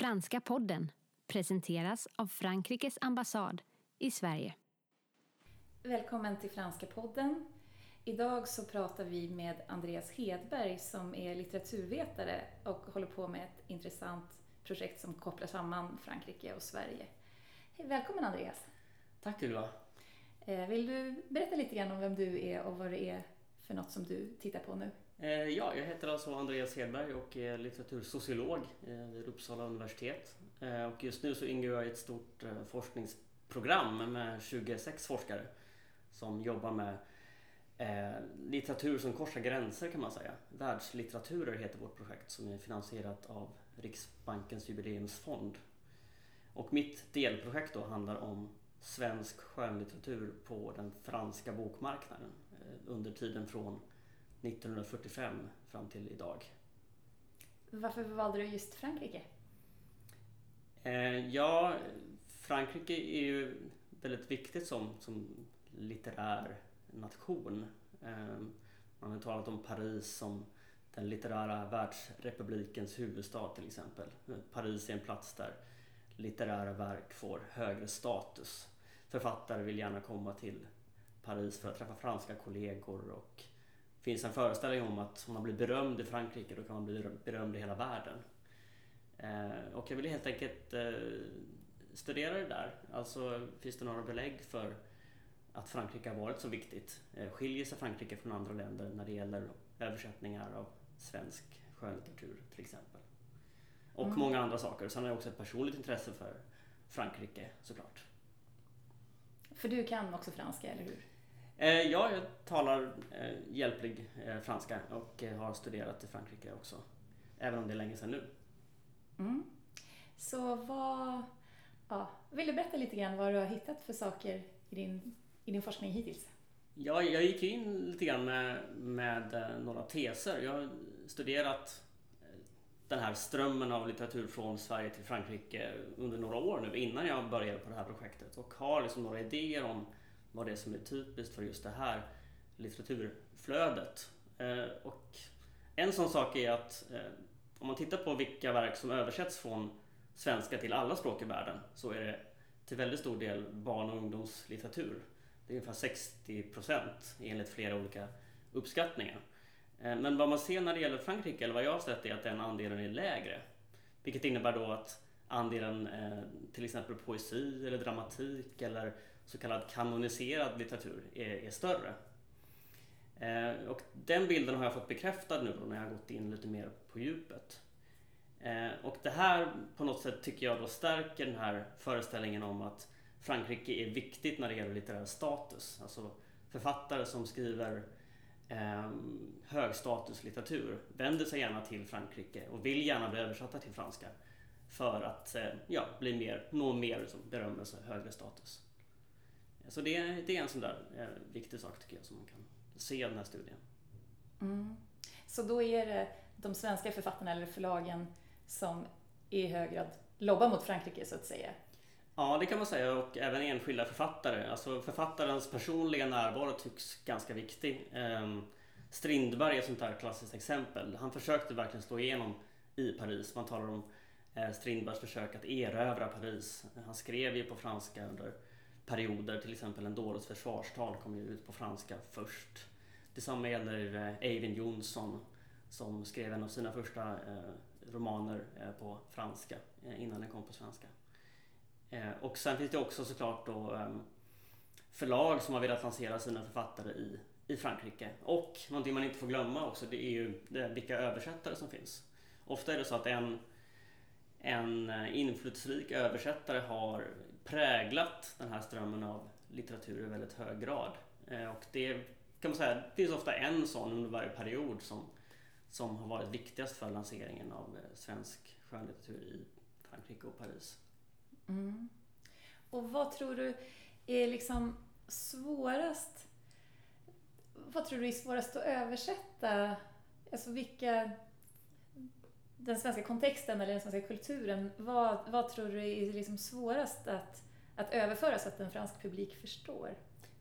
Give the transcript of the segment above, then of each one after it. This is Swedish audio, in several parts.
Franska podden presenteras av Frankrikes ambassad i Sverige. Välkommen till Franska podden. Idag så pratar vi med Andreas Hedberg som är litteraturvetare och håller på med ett intressant projekt som kopplar samman Frankrike och Sverige. Hej, välkommen Andreas! Tack Ylva! Eh, vill du berätta lite grann om vem du är och vad det är för något som du tittar på nu? Eh, ja, jag heter alltså Andreas Hedberg och är litteratursociolog eh, vid Uppsala universitet. Eh, och just nu så ingår jag i ett stort forskningsprogram med 26 forskare som jobbar med litteratur som korsar gränser kan man säga. Världslitteraturer heter vårt projekt som är finansierat av Riksbankens jubileumsfond. Och mitt delprojekt då handlar om svensk skönlitteratur på den franska bokmarknaden under tiden från 1945 fram till idag. Varför valde du just Frankrike? Eh, ja, Frankrike är ju väldigt viktigt som, som litterär nation. Eh, man har talat om Paris som den litterära världsrepublikens huvudstad till exempel. Paris är en plats där litterära verk får högre status. Författare vill gärna komma till Paris för att träffa franska kollegor och det finns en föreställning om att om man blir berömd i Frankrike då kan man bli berömd i hela världen. Eh, och jag ville helt enkelt eh, studera det där. Alltså finns det några belägg för att Frankrike har varit så viktigt? Eh, skiljer sig Frankrike från andra länder när det gäller översättningar av svensk skönlitteratur till exempel? Och mm. många andra saker. Sen har jag också ett personligt intresse för Frankrike såklart. För du kan också franska, eller hur? Eh, ja, jag talar eh, hjälplig eh, franska och har studerat i Frankrike också. Även om det är länge sedan nu. Mm. Så vad... Ja, vill du berätta lite grann vad du har hittat för saker i din, i din forskning hittills? Ja, jag gick in lite grann med, med några teser. Jag har studerat den här strömmen av litteratur från Sverige till Frankrike under några år nu innan jag började på det här projektet och har liksom några idéer om vad det är som är typiskt för just det här litteraturflödet. Eh, och en sån sak är att eh, om man tittar på vilka verk som översätts från svenska till alla språk i världen så är det till väldigt stor del barn och ungdomslitteratur. Det är ungefär 60 procent enligt flera olika uppskattningar. Eh, men vad man ser när det gäller Frankrike, eller vad jag har sett, är att den andelen är lägre. Vilket innebär då att andelen till exempel poesi eller dramatik eller så kallad kanoniserad litteratur är, är större. Eh, och den bilden har jag fått bekräftad nu när jag har gått in lite mer på djupet. Eh, och det här på något sätt tycker jag då stärker den här föreställningen om att Frankrike är viktigt när det gäller litterär status. Alltså författare som skriver eh, högstatuslitteratur vänder sig gärna till Frankrike och vill gärna bli översatta till franska för att eh, ja, bli mer, nå mer liksom, berömmelse, högre status. Så det, det är en sån där eh, viktig sak tycker jag som man kan se i den här studien. Mm. Så då är det de svenska författarna eller förlagen som i hög grad lobbar mot Frankrike så att säga? Ja, det kan man säga och även enskilda författare. Alltså författarens personliga närvaro tycks ganska viktig. Ehm, Strindberg är ett sånt här klassiskt exempel. Han försökte verkligen slå igenom i Paris. Man talar om eh, Strindbergs försök att erövra Paris. Han skrev ju på franska under perioder, till exempel en dåres försvarstal kom ju ut på franska först. Detsamma gäller eh, Eivind Johnson som skrev en av sina första eh, romaner eh, på franska innan den kom på svenska. Och sen finns det också såklart då ehm, förlag som har velat lansera sina författare i, i Frankrike. Och någonting man inte får glömma också det är ju vilka översättare som finns. Ofta är det så att en en inflytelserik översättare har präglat den här strömmen av litteratur i väldigt hög grad. Eh, och det kan man säga, det finns ofta en sån under varje period som, som har varit viktigast för lanseringen av eh, svensk skönlitteratur i Frankrike och Paris. Mm. Och vad tror du är liksom svårast vad tror du är svårast att översätta? Alltså vilka den svenska kontexten eller den svenska kulturen, vad, vad tror du är liksom svårast att, att överföra så att en fransk publik förstår?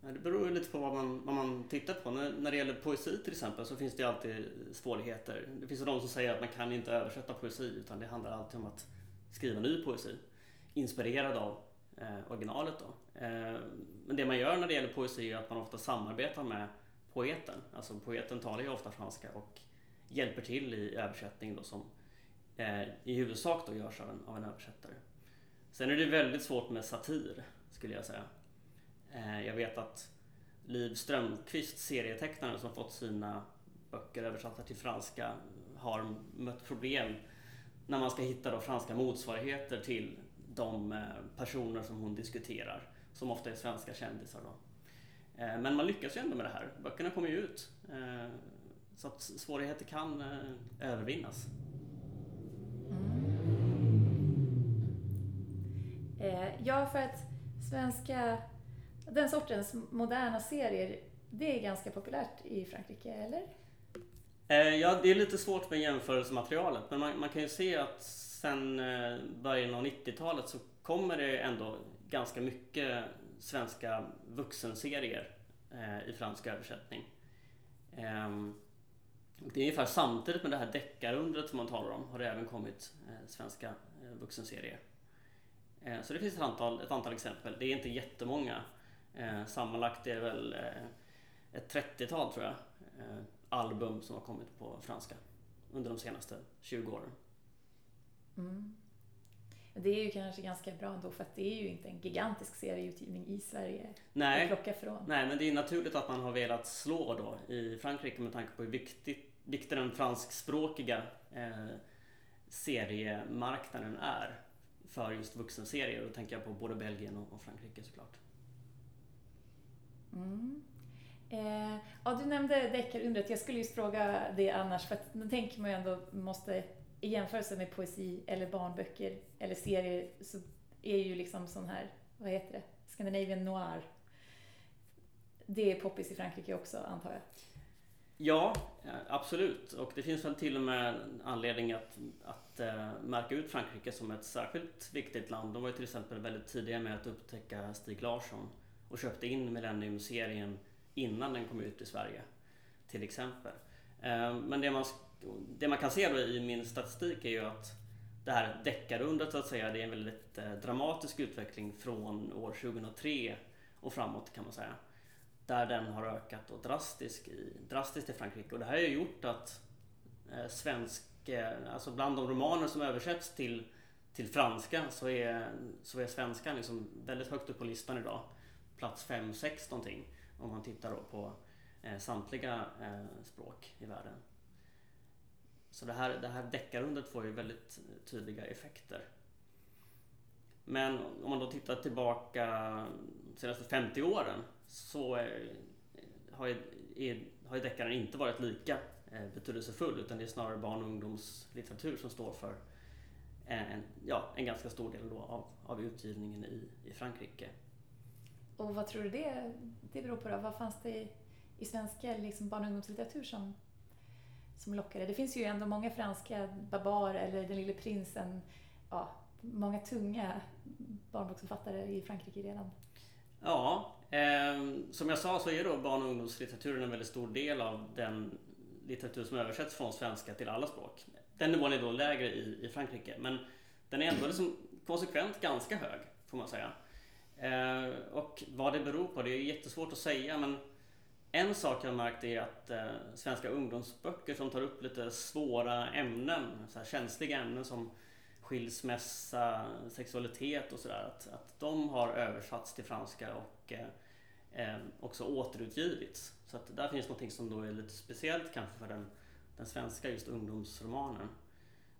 Ja, det beror ju lite på vad man, vad man tittar på. När, när det gäller poesi till exempel så finns det alltid svårigheter. Det finns de som säger att man kan inte översätta poesi utan det handlar alltid om att skriva ny poesi. Inspirerad av eh, originalet då. Eh, men det man gör när det gäller poesi är att man ofta samarbetar med poeten. Alltså poeten talar ju ofta franska och hjälper till i översättning då som eh, Eh, i huvudsak då görs av en, av en översättare. Sen är det väldigt svårt med satir skulle jag säga. Eh, jag vet att Liv Strömqvist, serietecknaren som fått sina böcker översatta till franska, har mött problem när man ska hitta då franska motsvarigheter till de eh, personer som hon diskuterar, som ofta är svenska kändisar. Då. Men man lyckas ju ändå med det här. Böckerna kommer ju ut. Så att svårigheter kan övervinnas. Ja, för att svenska, den sortens moderna serier, det är ganska populärt i Frankrike, eller? Eh, ja, det är lite svårt med jämförelsematerialet, men man, man kan ju se att sen eh, början av 90-talet så kommer det ändå ganska mycket svenska vuxenserier eh, i fransk översättning. Eh, det är ungefär samtidigt med det här deckarundret som man talar om har det även kommit eh, svenska eh, vuxenserier. Eh, så det finns ett antal, ett antal exempel. Det är inte jättemånga. Eh, sammanlagt är det väl ett 30-tal tror jag album som har kommit på franska under de senaste 20 åren. Mm. Det är ju kanske ganska bra ändå för att det är ju inte en gigantisk serieutgivning i Sverige Nej. att plocka från. Nej, men det är naturligt att man har velat slå då i Frankrike med tanke på hur viktigt, viktig den franskspråkiga eh, seriemarknaden är för just vuxenserier. Då tänker jag på både Belgien och, Frankrike såklart. Mm. Eh, ja, du nämnde deckarundret. Jag skulle just fråga det annars, för att då tänker man ju ändå måste i jämförelse med poesi eller barnböcker eller serier så är ju liksom sån här, vad heter det, Scandinavian noir. Det är poppis i Frankrike också antar jag? Ja, eh, absolut. Och det finns väl till och med anledning att, att äh, märka ut Frankrike som ett särskilt viktigt land. De var ju till exempel väldigt tidiga med att upptäcka Stig Larsson och köpte in Millennium-serien innan den kom ut i Sverige. Till exempel. Äh, men det man det man kan se då i min statistik är ju att det här deckarundret så att säga, det är en väldigt äh, dramatisk utveckling från år 2003 och framåt kan man säga. Där den har ökat och drastiskt i, drastiskt i Frankrike. Och det här har ju gjort att eh, svensk, eh, alltså bland de romaner som översätts till, till franska så är, så är svenskan liksom väldigt högt upp på listan idag. Plats 5-6 någonting. Om man tittar då på eh, samtliga eh, språk i världen. Så det här, det här deckarundet får ju väldigt tydliga effekter. Men om man då tittar tillbaka de senaste 50 åren så är, har, är, har deckaren inte varit lika eh, betydelsefull utan det är snarare barn och ungdomslitteratur som står för en, ja, en ganska stor del då av, av utgivningen i, i Frankrike. Och vad tror du det, det beror på då? Vad fanns det i, i svenska liksom barn och ungdomslitteratur som som lockade. Det finns ju ändå många franska, Babar eller Den lille prinsen, ja, många tunga barnboksförfattare i Frankrike redan. Ja, eh, som jag sa så är då barn och ungdomslitteraturen en väldigt stor del av den litteratur som översätts från svenska till alla språk. Den nivån är då lägre i, i Frankrike, men den är ändå liksom konsekvent ganska hög, får man säga. Eh, och vad det beror på, det är jättesvårt att säga, men en sak jag har märkt är att eh, svenska ungdomsböcker som tar upp lite svåra ämnen, så här känsliga ämnen som skilsmässa, sexualitet och sådär, att, att de har översatts till franska och eh, eh, också återutgivits. Så att där finns någonting som då är lite speciellt kanske för den, den svenska just ungdomsromanen.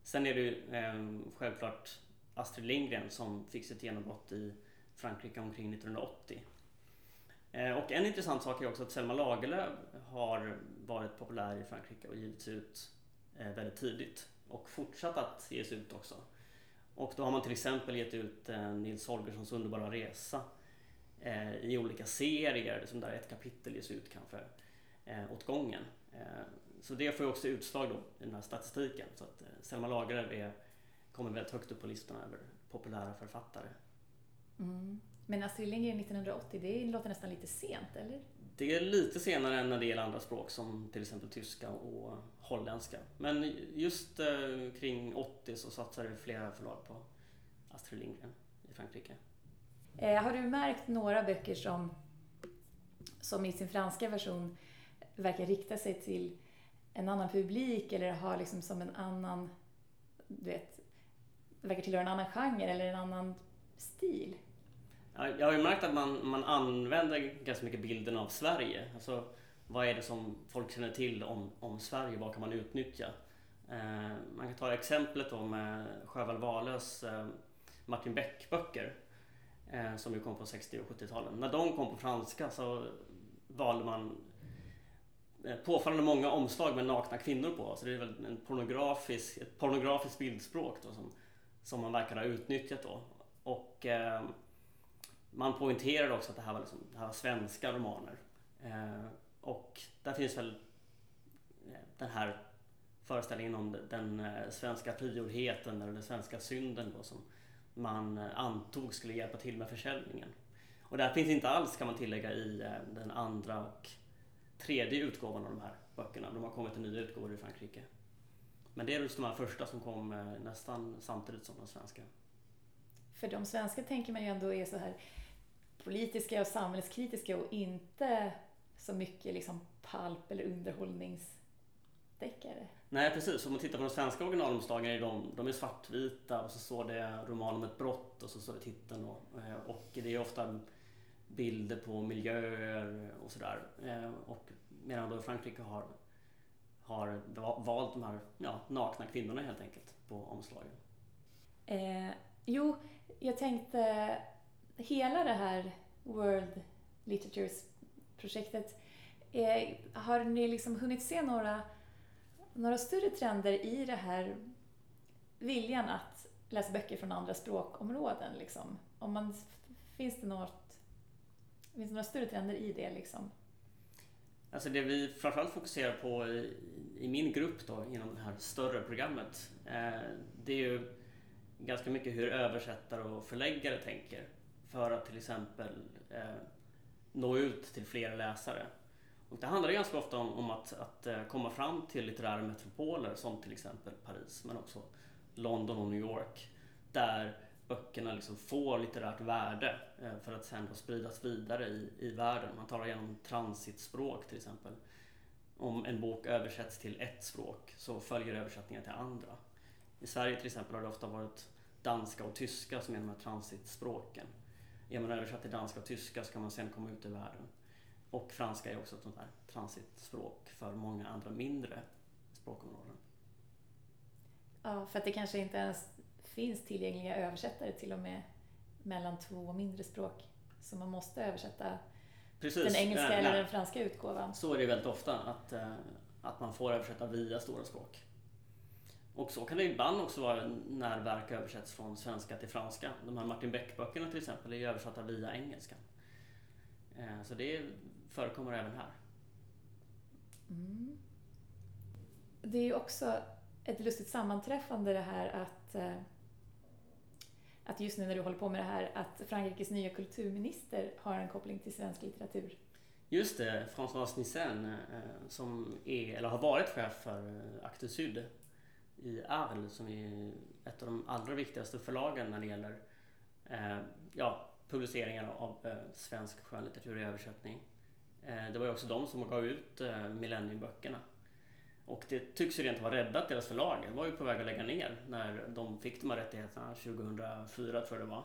Sen är det ju eh, självklart Astrid Lindgren som fick sitt genombrott i Frankrike omkring 1980 Eh, och en intressant sak är också att Selma Lagerlöf har varit populär i Frankrike och givits ut eh, väldigt tidigt och fortsatt att ges ut också. Och då har man till exempel gett ut eh, Nils Holgerssons underbara resa eh, i olika serier, som där ett kapitel ges ut kanske eh, åt gången. Eh, så det får ju också utslag då i den här statistiken. Så att Selma Lagerlöf är, kommer väldigt högt upp på listorna över populära författare. Mm. Men Astrid Lindgren 1980, det låter nästan lite sent, eller? Det är lite senare än när det gäller andra språk som till exempel tyska och holländska. Men just eh, kring 80 så satsade flera förlag på, Astrid Lindgren i Frankrike. Eh, har du märkt några böcker som, som i sin franska version verkar rikta sig till en annan publik eller har liksom som en annan, du vet, verkar tillhöra en annan genre eller en annan stil? Jag har ju märkt att man, man använder ganska mycket bilden av Sverige. Alltså, vad är det som folk känner till om, om Sverige? Vad kan man utnyttja? Eh, man kan ta exemplet då med Sjöwall Wahlöös eh, Martin Beck-böcker eh, som ju kom på 60 och 70-talen. När de kom på franska så valde man eh, påfallande många omslag med nakna kvinnor på. Så det är väl en pornografisk, ett pornografiskt bildspråk då som, som man verkar ha utnyttjat då. Och eh, man poängterade också att det här var, liksom, det här var svenska romaner. Eh, och där finns väl eh, den här föreställningen om den eh, svenska frigjordheten eller den svenska synden då, som man eh, antog skulle hjälpa till med försäljningen. Och det här finns inte alls kan man tillägga i den andra och tredje utgåvan av de här böckerna. De har kommit i nya utgåvor i Frankrike. Men det är just de här första som kom nästan samtidigt som de svenska. För de svenska tänker man ju ändå är så här politiska och samhällskritiska och inte så mycket liksom palp eller underhållningsdeckare. Nej precis, om man tittar på de svenska originalomslagen är de, de är svartvita och så står det roman om ett brott och så står det titeln och, eh, och det är ofta bilder på miljöer och sådär. Eh, Och medan då Frankrike har, har va- valt de här ja, nakna kvinnorna helt enkelt på omslagen. Eh, jo, jag tänkte hela det här World Literatures-projektet, eh, har ni liksom hunnit se några, några större trender i det här viljan att läsa böcker från andra språkområden? Liksom? Om man, finns det något, finns det några större trender i det? Liksom? Alltså det vi framförallt fokuserar på i, i min grupp då inom det här större programmet eh, det är ju ganska mycket hur översättare och förläggare tänker för att till exempel eh, nå ut till fler läsare. Och det handlar ganska ofta om, om att, att eh, komma fram till litterära metropoler som till exempel Paris men också London och New York där böckerna liksom får litterärt värde eh, för att sen då spridas vidare i, i världen. Man talar genom transitspråk till exempel. Om en bok översätts till ett språk så följer översättningen till andra. I Sverige till exempel har det ofta varit danska och tyska som är de här transitspråken. Är man översatt till danska och tyska så kan man sen komma ut i världen. Och franska är också ett sånt här transitspråk för många andra mindre språkområden. Ja, för att det kanske inte ens finns tillgängliga översättare till och med mellan två mindre språk. Så man måste översätta Precis. den engelska Nej, eller nej. den franska utgåvan. Så är det väldigt ofta att, eh, att man får översätta via stora språk. Och så kan det ibland också vara när verk översätts från svenska till franska. De här Martin Beck-böckerna till exempel är översatta via engelska. Eh, Så det förekommer även här. Mm. Det är ju också ett lustigt sammanträffande det här att, eh, att just nu när du håller på med det här att Frankrikes nya kulturminister har en koppling till svensk litteratur. Just det, François Nissen eh, som är, eller har varit chef för Actes Sud i Arles som är ett av de allra viktigaste förlagen när det gäller eh, ja, publiceringar av eh, svensk skönlitteratur i översättning. Eh, det var ju också de som gav ut eh, Millenniumböckerna. Och det tycks ju rent vara räddat deras förlag. Det var ju på väg att lägga ner när de fick de här rättigheterna 2004 tror jag det var.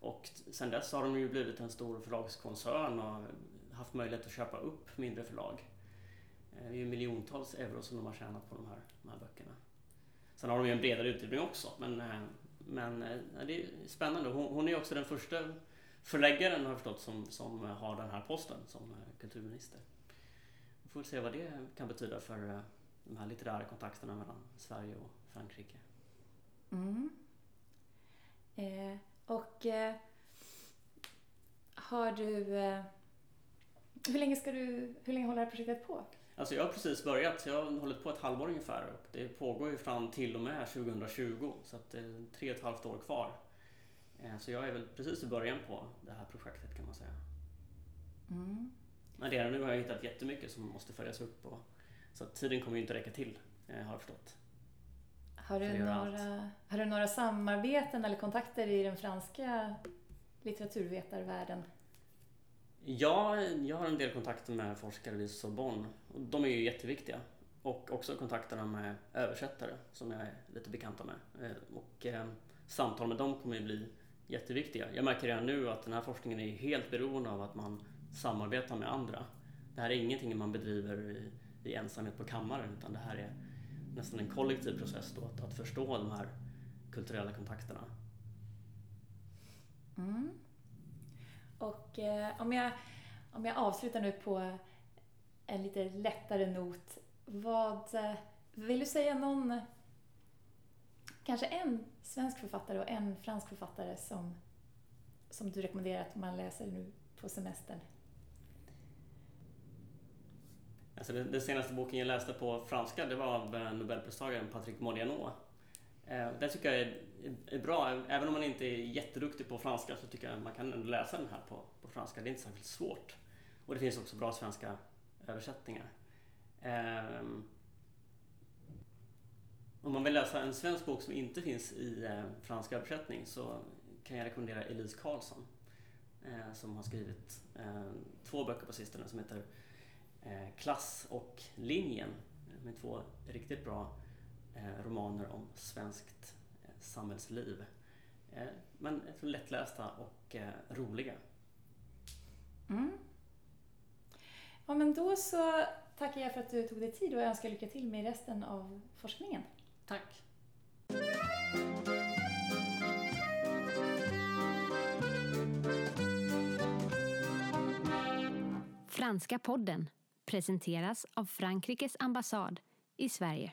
Och sen dess har de ju blivit en stor förlagskoncern och haft möjlighet att köpa upp mindre förlag. Eh, det är ju miljontals euro som de har tjänat på de här, de här böckerna. Sen har de ju en bredare utbildning också men, eh, men eh, det är spännande. Hon, hon är också den första förläggaren har jag förstått som, som har den här posten som eh, kulturminister. Vi får väl se vad det kan betyda för de här litterära kontakterna mellan Sverige och Frankrike. Mm. Eh, och eh, har du... Eh, hur länge ska du... Hur länge håller det här projektet på? Alltså jag har precis börjat, så jag har hållit på ett halvår ungefär och det pågår ju fram till och med 2020 så att det är tre och ett halvt år kvar. Eh, Så jag är väl precis i början på det här projektet kan man säga. Mm. Men redan nu har jag hittat jättemycket som måste följas upp och, så att tiden kommer ju inte räcka till, eh, har jag förstått. Har du, några, har du några samarbeten eller kontakter i den franska litteraturvetarvärlden? Ja, jag har en del kontakter med forskare vid Sorbonne. Och de är ju jätteviktiga. Och också kontakterna med översättare som jag är lite bekanta med. Eh, och eh, samtal med dem kommer ju bli jätteviktiga. Jag märker redan nu att den här forskningen är helt beroende av att man samarbetar med andra. Det här är ingenting man bedriver i, i ensamhet på kammaren utan det här är nästan en kollektiv process då, att, att förstå de här kulturella kontakterna. Mm. Och eh, om, jag, om jag avslutar nu på en lite lättare not. Vad, eh, vill du säga någon, kanske en svensk författare och en fransk författare som, som du rekommenderar att man läser nu på semestern? Alltså den, den senaste boken jag läste på franska det var av eh, Nobelpristagaren Patrick Modiano. Eh, den tycker jag är, är bra. Även om man inte är jätteduktig på franska så tycker jag man kan ändå läsa den här på, på franska. Det är inte särskilt svårt. Och det finns också bra svenska översättningar. Ehm, om man vill läsa en svensk bok som inte finns i eh, fransk översättning så kan jag rekommendera Elise Karlsson eh, som har skrivit eh, två böcker på sistone som heter eh, Klass och linjen eh, med två riktigt bra eh, romaner om svenskt samhällsliv. Eh, men lättlästa och eh, roliga. Mm. Ja, men då så tackar jag för att du tog dig tid och önskar lycka till med resten av forskningen. Tack! Franska podden presenteras av Frankrikes ambassad i Sverige.